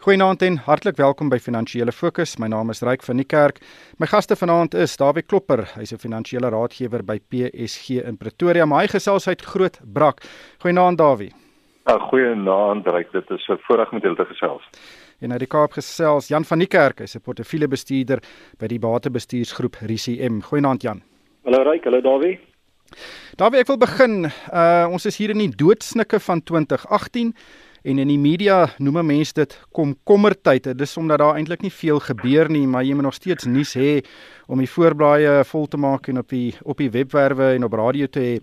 Goeienaand en hartlik welkom by Finansiële Fokus. My naam is Ryk van die Kerk. My gaste vanaand is Dawie Klopper, hy's 'n finansiële raadgewer by PSG in Pretoria, maar hy gesels uit Groot Brak. Goeienaand Dawie. Ja, goeienaand Ryk. Dit is 'n voorreg met julle te gesels. En uit die Kaap gesels Jan van die Kerk, hy's 'n portefeuljebestuurder by die batebestuursgroep RCM. Goeienaand Jan. Hallo Ryk, hallo Dawie. Dawie, ek wil begin. Uh ons is hier in die doodsnikke van 2018 en in die media noem mense dit komkommertyd. Dit is omdat daar eintlik nie veel gebeur nie, maar jy moet nog steeds nuus hê om die voorblaaie vol te maak en op die op die webwerwe en op radio te hê.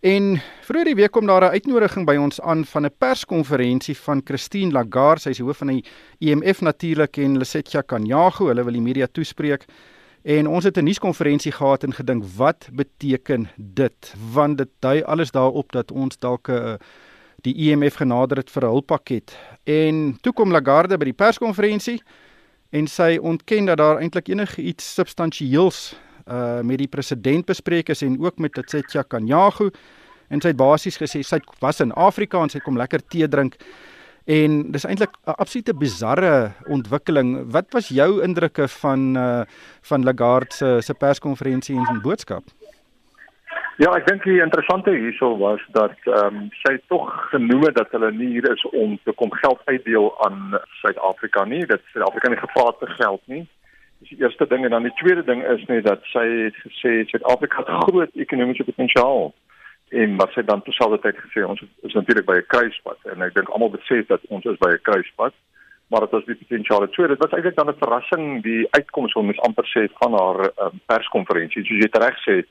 En vroeër die week kom daar 'n uitnodiging by ons aan van 'n perskonferensie van Christine Lagarde, sy is hoof van die IMF natuurlik en Lesetja Kanyago, hulle wil die media toespreek. En ons het 'n nuuskonferensie gehad en gedink wat beteken dit? Want dit dui alles daarop dat ons dalk 'n die IMF e genader het vir 'n hulppakket. En toe kom Lagarde by die perskonferensie en sy ontken dat daar eintlik enige iets substansieels uh met die president bespreek is en ook met Tsetja Kanyago en sy het basies gesê sy was in Afrika en sy kom lekker tee drink en dis eintlik 'n absolute bizarre ontwikkeling. Wat was jou indrukke van uh van Lagarde se se perskonferensie en sy boodskap? Ja, ek dink die interessante hierso was dat ehm um, sy tog genoem het dat hulle nie hier is om te kom geld uitdeel aan Suid-Afrika nie. Dat Suid-Afrika nie gevaar te geld nie. Dis die eerste ding en dan die tweede ding is net dat sy het gesê Suid-Afrika het groot ekonomiese potensiaal. En wat sy dan terselfdertyd gesê ons is natuurlik by 'n kruispunt en ek dink almal besef dat ons is by 'n kruispunt maar dit was die potensiaal. So dit was eintlik dan 'n verrassing die uitkoms wat mens amper sê van haar um, perskonferensie. Soos jy reg sê,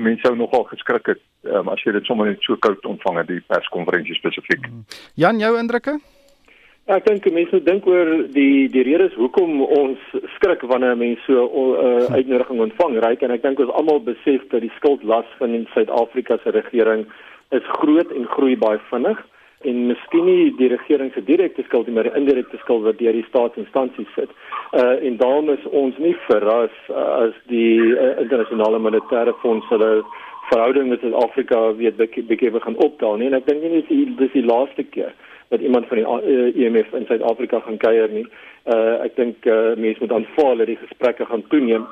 mense sou nogal geskrik het um, as jy dit sommer net so koud ontvang het die perskonferensie spesifiek. Mm. Jan, jou indrukke? Ja, ek dink mense moet dink oor die die redes hoekom ons skrik wanneer mense so 'n uh, uitnodiging ontvang, reg? En ek dink ons almal besef dat die skuldlas van Suid-Afrika se regering is groot en groei baie vinnig en miskien nie die regering se direkte skuld nie, maar die indirekte skuld wat deur die staatsinstansies sit. Uh en daarom is ons nie verras uh, as die uh, internasionale monetaire fonds hulle verhouding met Suid-Afrika weet bietjie begin opdaal nie. En ek dink nie dis dis die laaste keer dat iemand van die uh, IMF in Suid-Afrika gaan kuier nie. Uh ek dink uh, mense moet aanvaar dat die gesprekke gaan toeneem.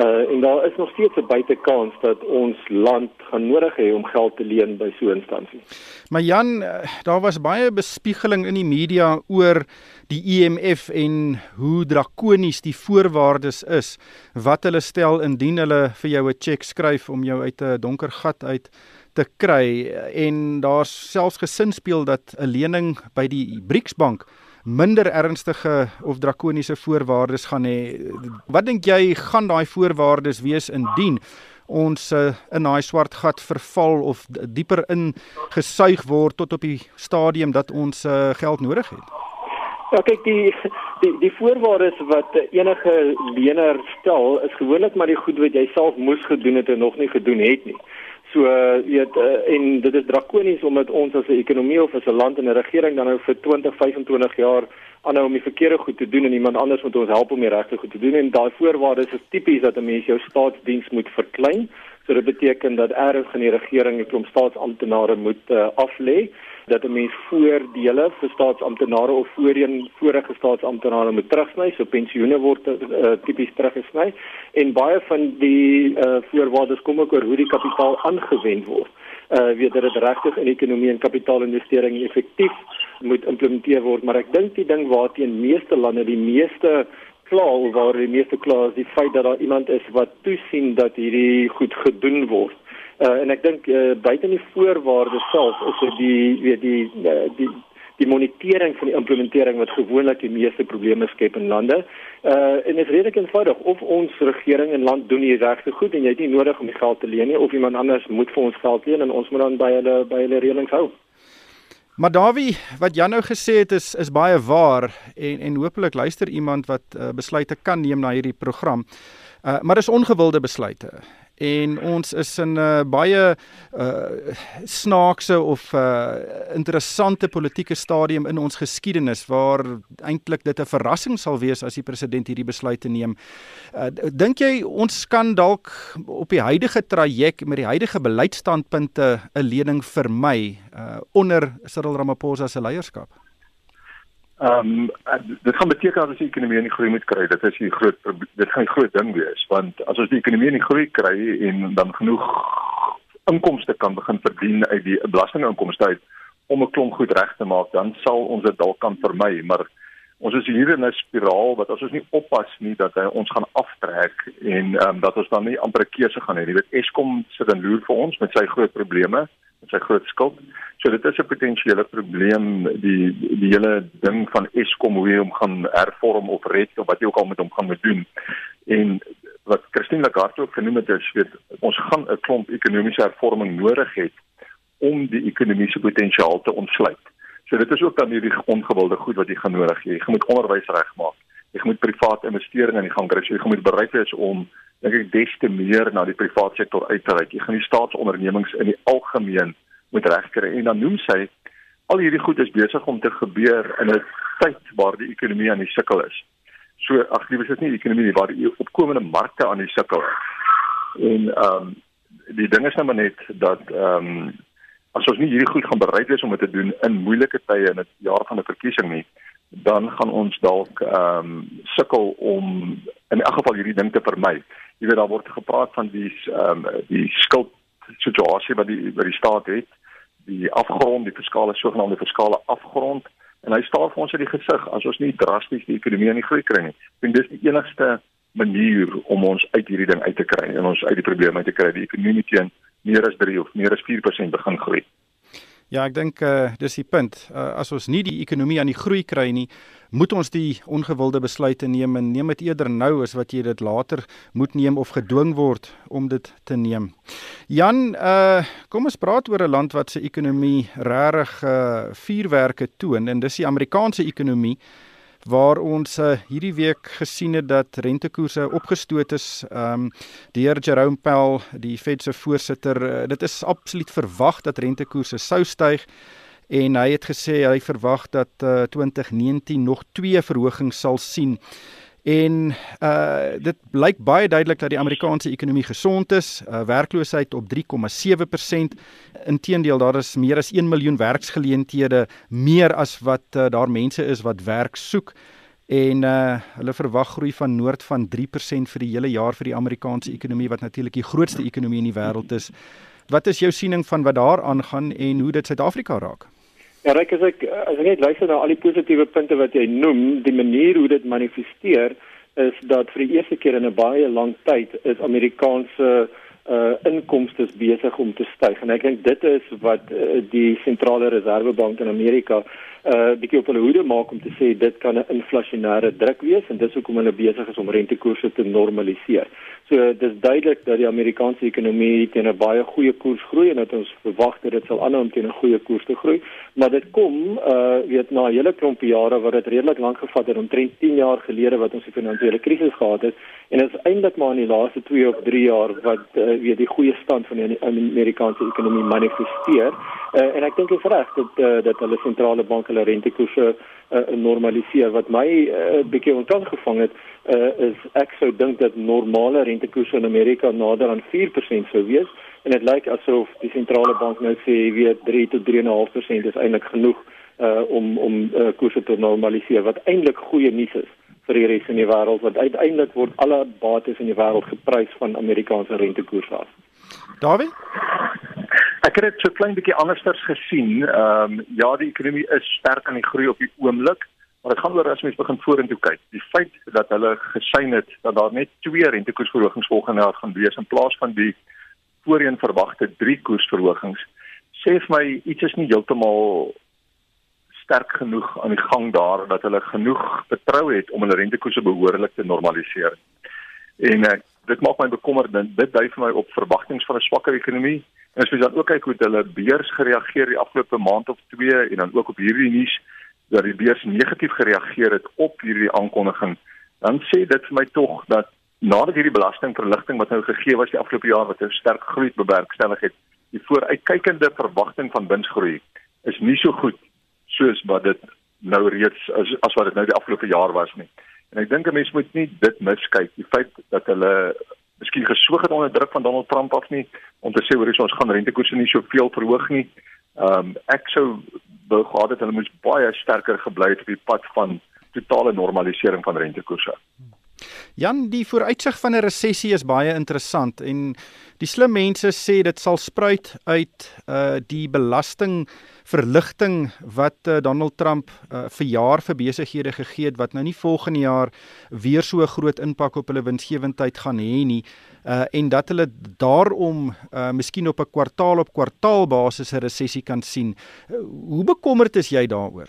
Uh en daar is nog steeds 'n buitekans dat ons land gaan nodig hê om geld te leen by so 'n instansie. Maar Jan, uh, daar was baie bespiegeling in die media oor die IMF en hoe drakonies die voorwaardes is wat hulle stel indien hulle vir jou 'n cheque skryf om jou uit 'n donker gat uit te kry en daar's selfs gesin speel dat 'n lening by die BRICS bank minder ernstige of drakoniese voorwaardes gaan hê. Wat dink jy gaan daai voorwaardes wees indien ons uh, in daai swart gat verval of dieper in gesuig word tot op die stadium dat ons uh, geld nodig het? Ja, kyk die die die voorwaardes wat enige lener stel is gewoonlik maar die goed wat jy self moes gedoen het en nog nie gedoen het nie. So uh, weet uh, en dit is drakonies omdat ons as 'n ekonomie of as 'n land en 'n regering dan nou vir 20, 25 jaar aanhou om die verkeerde goed te doen en iemand anders moet ons help om die regte goed te doen en daai voorwaardes is tipies dat 'n mens jou staatsdiens moet verklein. So dit beteken dat ergens van die regering 'n klomp staatsamptenare moet uh, aflê dat 'n mens voordele vir staatsamptenare of voorheen vorige staatsamptenare moet terugsny, so pensioene word uh, tipies teruggesny en baie van die uh, voorwaardes kom ook oor hoe die kapitaal aangewend word. Uh weet dat dit regtig in ekonomie en kapitaalinvestering effektief moet implementeer word, maar ek dink die ding waarteen meeste lande die meeste kla of waar die meeste kla is die feit dat daar iemand is wat toesien dat hierdie goed gedoen word. Uh, en ek dink uh, buite die voorwaardes self is dit die weet die uh, die die monitering van die implementering wat gewoonlik die meeste probleme skep in lande. Uh en dit is redelik eenvoudig of ons regering en land doen die regte goed en jy het nie nodig om die geld te leen nie of iemand anders moet vir ons geld leen en ons moet dan by hulle by hulle reëlings hou. Maar Dawie, wat jy nou gesê het is is baie waar en en hopelik luister iemand wat uh, besluite kan neem na hierdie program. Uh maar dis ongewilde besluite en ons is in 'n uh, baie uh, snaakse of uh, interessante politieke stadium in ons geskiedenis waar eintlik dit 'n verrassing sal wees as die president hierdie besluit neem. Uh, Dink jy ons kan dalk op die huidige traject met die huidige beleidsstandpunte 'n lening vermy uh, onder Cyril Ramaphosa se leierskap? Ehm um, dit gaan beteken dat as die ekonomie nie groei moet kry, dit is die groot dit gaan 'n groot ding wees want as ons die ekonomie nie groei kry en dan genoeg inkomste kan begin verdien uit die belastinginkomste uit om 'n klomp goed reg te maak, dan sal ons dit dalk kan vermy, maar ons is hier in 'n spiraal wat as ons nie oppas nie dat hy ons gaan aftrek en ehm um, dat ons dan nie amper 'n keuse gaan hê. Jy weet Eskom sit in loer vir ons met sy groot probleme, met sy groot skuld. So dit is 'n potensiële probleem die die hele ding van Eskom hoe hy hom gaan hervorm of red of wat jy ook al met hom gaan moet doen. En wat Christine Lagarde ook genoem het, is weet ons gaan 'n klomp ekonomiese hervorming nodig hê om die ekonomiese potensiaal te ontsluit. So dit is ook dan hierdie ongewilde goed wat jy gaan nodig hê. Jy moet onderwys regmaak. Jy moet private investeringe in die gang kry. Jy moet bereid wees om dink ek des te meer na die private sektor uit te reik. Jy gaan die staatsondernemings in die algemeen moet regkry. En dan noem sy al hierdie goed is besig om te gebeur in 'n tyd waar die ekonomie aan die sukkel is. So ag liewe is nie die ekonomie nie, waar die opkomende markte aan die sukkel is. En ehm um, die ding is nou maar net dat ehm um, as ons nie hierdie goed gaan bereid wees om dit te doen in moeilike tye in 'n jaar van 'n verkiesing nie, dan gaan ons dalk ehm um, sukkel om in elk geval hierdie ding te vermy. Jy weet daar word gepraat van die ehm um, die skuld situasie wat die wat die staat het, die afgrond, die fiskale sogenaamde fiskale afgrond en hy staan vir ons in die gesig as ons nie drasties die ekonomie aan die groei kry nie. Dink dis die enigste manier om ons uit hierdie ding uit te kry en ons uit die probleme uit te kry. Die ekonomie teen meer as 3 of meer as 4% begin groei. Ja, ek dink uh, dis die punt. Uh, as ons nie die ekonomie aan die groei kry nie, moet ons die ongewilde besluite neem en neem dit eerder nou as wat jy dit later moet neem of gedwing word om dit te neem. Jan, uh, kom ons praat oor 'n land wat se ekonomie regtig uh, vuurwerke toon en dis die Amerikaanse ekonomie waar ons uh, hierdie week gesien het dat rentekoerse opgestoot is um, deur Jerome Powell, die Fed se voorsitter. Uh, dit is absoluut verwag dat rentekoerse sou styg en hy het gesê hy verwag dat uh, 2019 nog twee verhogings sal sien. En uh dit blyk baie duidelik dat die Amerikaanse ekonomie gesond is. Uh werkloosheid op 3,7%. Inteendeel, daar is meer as 1 miljoen werksgeleenthede meer as wat uh, daar mense is wat werk soek. En uh hulle verwag groei van noord van 3% vir die hele jaar vir die Amerikaanse ekonomie wat natuurlik die grootste ekonomie in die wêreld is. Wat is jou siening van wat daar aangaan en hoe dit Suid-Afrika raak? Ja, ek as ek as ek net luister na al die positiewe punte wat jy noem, die manier hoe dit manifesteer is dat vir die eerste keer in 'n baie lang tyd is Amerikaanse uh inkomste besig om te styg en ek dink dit is wat uh, die sentrale reservebank in Amerika uh bietjie op hulle hoede maak om te sê dit kan 'n inflasionêre druk wees en dis hoekom hulle besig is om rentekoerse te normaliseer. So dis duidelik dat die Amerikaanse ekonomie teen 'n baie goeie koers groei en dat ons verwag dat dit sal aanhou om teen 'n goeie koers te groei, maar dit kom uh weet na 'n hele klomp jare wat dit redelik lank gevat het omtrent 10 jaar gelede wat ons die finansiële krisis gehad het en dit is eintlik maar in die laaste 2 of 3 jaar wat uh, weet die goeie stand van die Amerikaanse ekonomie manifesteer. Uh en ek dink dit is reg dat uh, dat hulle sentrale bank hulle rentekoerse uh, normaliseer wat my 'n uh, bietjie ontkant gevang het uh, is ek sou dink dat normale rentekoerse in Amerika nader aan 4% sou wees en dit lyk asof die sentrale bank nou sê weet 3 tot 3.5% is eintlik genoeg uh, om om uh, koerse te normaliseer wat eintlik goeie nuus is vir die res van die wêreld want uiteindelik word alle bates in die wêreld geprys van Amerikaanse rentekoerse af. Dawie? Ek het dit so klein bietjie anderssters gesien. Ehm um, ja, die ekonomie is sterk aan die groei op die oomblik, maar dit gaan oor as mens begin vorentoe kyk. Die feit dat hulle gesien het dat daar net twee rentekoersverhogings volgende jaar gaan wees in plaas van die voorheen verwagte drie koersverhogings, sê vir my iets is nie heeltemal sterk genoeg aan die gang daar dat hulle genoeg vertrou het om hulle rentekoerse behoorlik te normaliseer. En ek dit maak my bekommerd dat dit dui vir my op verwagtinge van 'n swakker ekonomie. En as jy dan ook kyk hoe hulle beurs gereageer die afgelope maand of twee en dan ook op hierdie nuus dat die beurs negatief gereageer het op hierdie aankondiging, dan sê dit vir my tog dat nadat hierdie belastingverligting wat nou gegee was die afgelope jaar wat 'n sterk groei bewerkstellig het, die vooruitkykende verwagting van winsgroei is nie so goed soos wat dit nou reeds as, as wat dit nou die afgelope jaar was nie. En ek dink 'n mens moet nie dit miskyk. Die feit dat hulle miskien gesoog het onder druk van Donald Trump af nie om te sê hoor ons gaan rentekoerse nie soveel verhoog nie. Ehm um, ek sou wou gehad het hulle moes baie sterker gebly het op die pad van totale normalisering van rentekoerse. Jan, die vooruitsig van 'n resessie is baie interessant en die slim mense sê dit sal spruit uit uh die belasting verligting wat uh, Donald Trump uh, vir jaar vir besighede gegee het wat nou nie volgende jaar weer so 'n groot impak op hulle winsgewendheid gaan hê nie uh en dat hulle daarom uh miskien op 'n kwartaal op kwartaal basis 'n resessie kan sien. Uh, hoe bekommerd is jy daaroor?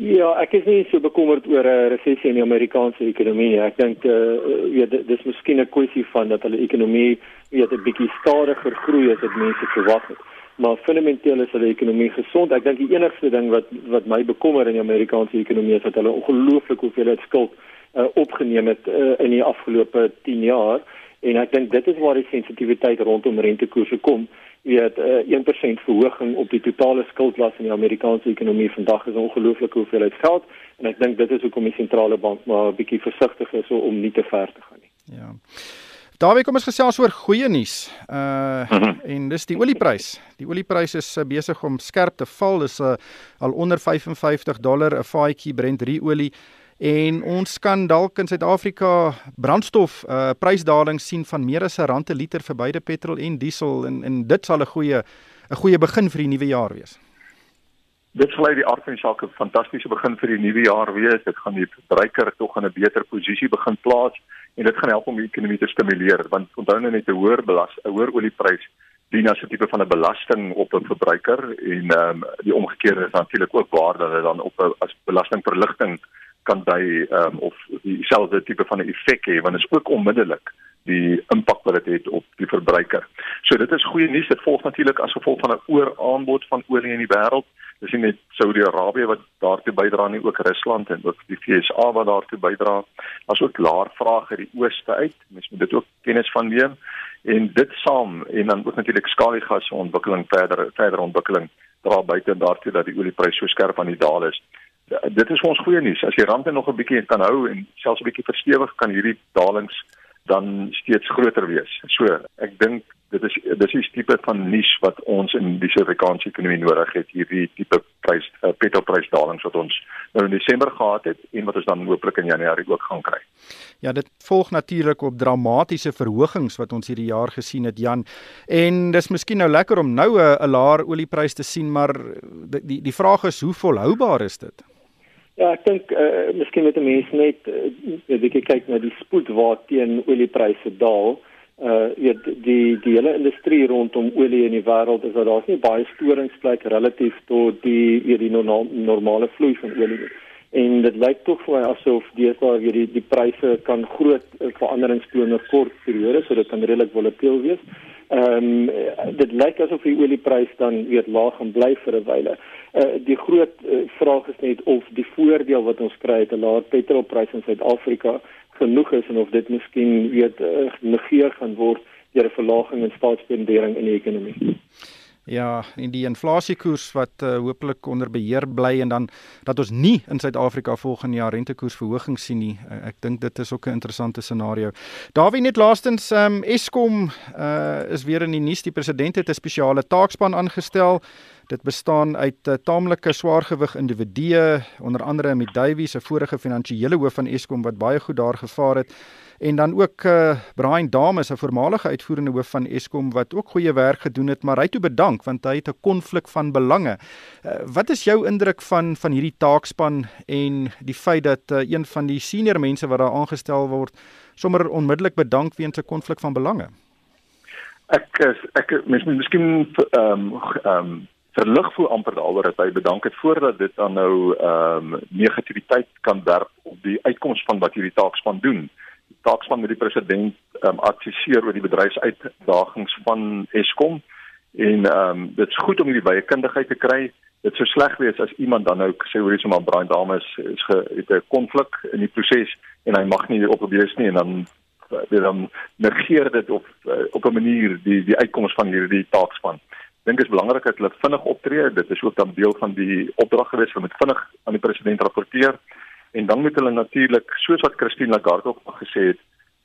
Ja, ek is nie so bekommerd oor 'n resessie in die Amerikaanse ekonomie. Ek dink eh uh, weet dis miskien 'n kwessie van dat hulle ekonomie weet 'n bietjie stadiger groei as wat mense verwag het. Maar fundamenteel is hulle ekonomie gesond. Ek dink die enigste ding wat wat my bekommer in die Amerikaanse ekonomie is dat hulle ongelooflik hoeveel skuld uh, opgeneem het uh, in die afgelope 10 jaar en ek dink dit is waar die sensitiwiteit rondom rentekoerse kom weet uh, 1% verhoging op die totale skuldlas in die Amerikaanse ekonomie vandag is 'n ongelooflike hoeveelheid geld en ek dink dit is hoekom die sentrale bank maar 'n bietjie versigtig is om nie te ver te gaan nie. Ja. Daarby kom ons gesels oor goeie nuus. Uh -hmm. en dis die oliepryse. Die oliepryse is uh, besig om skerp te val. Dis uh, al onder 55 dollar 'n vatjie Brent olie en ons kan dalk in Suid-Afrika brandstof uh prysdaling sien van meer as 'n rand per liter vir beide petrol en diesel en en dit sal 'n goeie 'n goeie begin vir die nuwe jaar wees. Dit sal uit die aard van die saak 'n fantastiese begin vir die nuwe jaar wees. Dit gaan die verbruiker tog in 'n beter posisie begin plaas en dit gaan help om die ekonomie te stimuleer want onthou nou net 'n hoër belas, 'n hoër olieprys dien as 'n tipe van 'n belasting op 'n verbruiker en ehm um, die omgekeerde is natuurlik ook waar dat dit dan op 'n as belastingverligting kan by ehm um, of dieselfde tipe van 'n effek hê want dit is ook onmiddellik die impak wat dit het op die verbruiker. So dit is goeie nuus. Dit volg natuurlik as gevolg van 'n ooraanbod van olie in die wêreld. Dis nie net Saudi-Arabië wat daartoe bydra nie, ook Rusland en ook die VSA wat daartoe bydra. Daar's ook laer vraag uit die ooste uit. Mens moet dit ook kennis van neem en dit saam en dan ook natuurlik skaliegas ontwikkeling verder verder ontwikkeling dra buite daartoe dat die oliepryse so skerp aan die daal is dit is ons goeie nuus. As die rand nog 'n bietjie kan hou en selfs 'n bietjie verstewig, kan hierdie dalings dan steeds groter wees. So, ek dink dit is dis is tipe van nuus wat ons in die Suid-Afrikaanse ekonomie nodig het, hierdie tipe prys uh, petrolprysdalings wat ons nou in Desember gehad het en wat ons dan hooplik in Januarie ook gaan kry. Ja, dit volg natuurlik op dramatiese verhogings wat ons hierdie jaar gesien het, Jan. En dis miskien nou lekker om nou 'n laer olieprys te sien, maar die die, die vraag is hoe volhoubaar is dit? Ja, ek dink eh uh, miskien met 'n mens net 'n uh, bietjie kyk na die spoed waarteen oliepryse daal. Eh uh, weet die die hele industrie rondom olie in die wêreld is dat daar's nie baie storingsplek relatief tot die weet die normaal, normale vloei van olie nie. En dit lyk tog vir my asof deesdae weer die die pryse kan groot uh, veranderings toon oor kort periodes, so dit kan redelik volatiel wees. Ehm um, dit lyk asof die olieprys dan weer laag gaan bly vir 'n wyle. Uh, die groot uh, vraag is net of die voordeel wat ons kry uit 'n laer petrolprys in Suid-Afrika genoeg is en of dit miskien weer uh, negeer gaan word deur 'n verlaging in staatsspendering in die ekonomie. Ja, en die inflasiekoers wat uh, hopelik onder beheer bly en dan dat ons nie in Suid-Afrika volgende jaar rentekoersverhoging sien nie. Uh, ek dink dit is ook 'n interessante scenario. Daarwie net laastens um, Eskom uh, is weer in die nuus. Die president het 'n spesiale taakspan aangestel. Dit bestaan uit uh, taamlike swaargewig individue, onder andere met Davies, 'n vorige finansiële hoof van Eskom wat baie goed daar gevaar het en dan ook uh, Brian Dames, 'n voormalige uitvoerende hoof van Eskom wat ook goeie werk gedoen het, maar hy toe bedank want hy het 'n konflik van belange. Uh, wat is jou indruk van van hierdie taakspan en die feit dat uh, een van die senior mense wat daar aangestel word sommer onmiddellik bedank weens 'n konflik van belange? Ek ek mens moet miskien ehm um, ehm um, verlig voel amper daaroor dat hy bedank het voordat dit dan nou ehm um, negativiteit kan werp op die uitkoms van wat hierdie taakspan doen taakspan met die president um, adviseer oor die bedryfsuitdagings van Eskom en ehm um, dit is goed om hierdie baie kundigheid te kry. Dit sou sleg wees as iemand dan nou sê hoor hierso maar Brian Dames is ge, het 'n konflik in die proses en hy mag nie op wees nie en dan weer dan negeer dit op uh, op 'n manier die die uitkomste van hierdie taakspan. Dink is belangrik dat hulle vinnig optree. Dit is ook dan deel van die opdrag gewees om met vinnig aan die president rapporteer en dan moet hulle natuurlik soos wat Christine Lagarde ook gesê het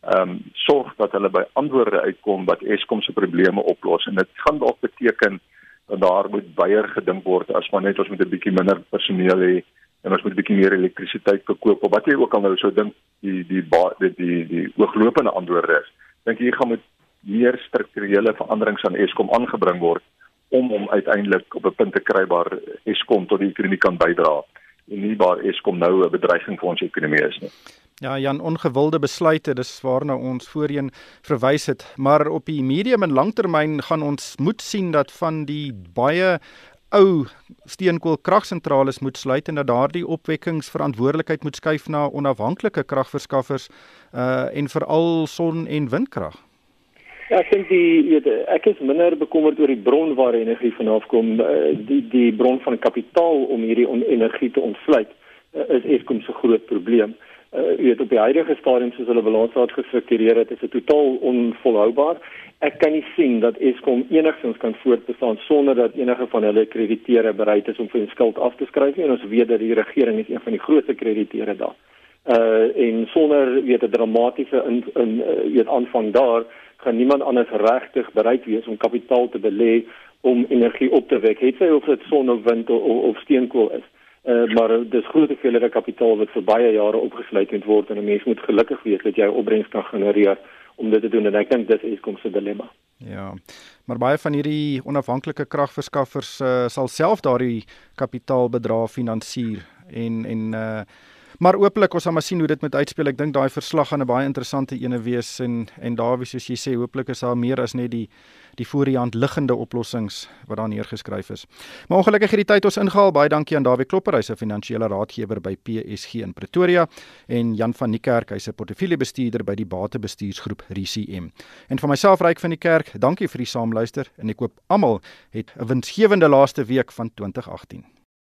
ehm um, sorg dat hulle by antwoorde uitkom wat Eskom se probleme oplos en dit gaan dalk beteken dat daar moet baie gedink word as maar net ons met 'n bietjie minder personeel hê en ons moet 'n bietjie meer elektrisiteit verkoop of wat jy ook al nou sou dink die die die die die ooglopende antwoord is. Dink jy gaan met meer strukturele veranderings aan Eskom aangebring word om hom uiteindelik op 'n punt te kry waar Eskom tot die ekonomie kan bydra en nie waar Eskom nou 'n bedreiging vir ons ekonomie is nie. Ja, Jan, ongewilde besluite, dis waarna ons voorheen verwys het, maar op die medium en langtermyn gaan ons moet sien dat van die baie ou steenkoolkragsentrale moet sluit en dat daardie opwekkingsverantwoordelikheid moet skuif na onafhanklike kragverskaffers uh en veral son en windkrag. Ja, ek dink die weet ek is minder bekommerd oor die bron waar energie vanaf kom, uh, die die bron van kapitaal om hierdie energie te ontsluit uh, is Eskom se groot probleem. Uh weet op die huidige stadium soos hulle balansraad gestruktureer het, is dit totaal onvolhoubaar ek kan nie sien dat Eskom enigstens kan voortbestaan sonder dat enige van hulle krediteure bereid is om vir 'n skuld af te skryf nie en ons weet dat die regering is een van die grootste krediteure daar. Uh en sonder weet 'n dramatiese in in uh, weet aanvang daar gaan niemand anders regtig bereid wees om kapitaal te belê om energie op te wek. Het sy of dit son of wind of, of steenkool is. Uh maar dis groot hoeveelhede kapitaal wat vir baie jare opgesluit moet word en 'n mens moet gelukkig wees dat jy opbrengs kan genereer om dit te doen en ek dink dis Eskom se dilemma. Ja. Maar baie van hierdie onafhanklike kragverskaffers uh, sal self daardie kapitaalbedrag finansier en en uh Maar ooplik ons sal maar sien hoe dit met uitspeel. Ek dink daai verslag gaan 'n baie interessante ene wees en en daar wie soos jy sê, hooplik is daar meer as net die die voor die hand liggende oplossings wat daar neergeskryf is. Maar ongelukkig het die tyd ons ingehaal. Baie dankie aan Dawie Klopper, hy's 'n finansiële raadgewer by PSG in Pretoria en Jan van die Kerk, hy's 'n portefeuljebestuurder by die Batebestuursgroep RCM. En vir myself Ryk van die Kerk, dankie vir die saamluister en ek hoop almal het 'n winsgewende laaste week van 2018.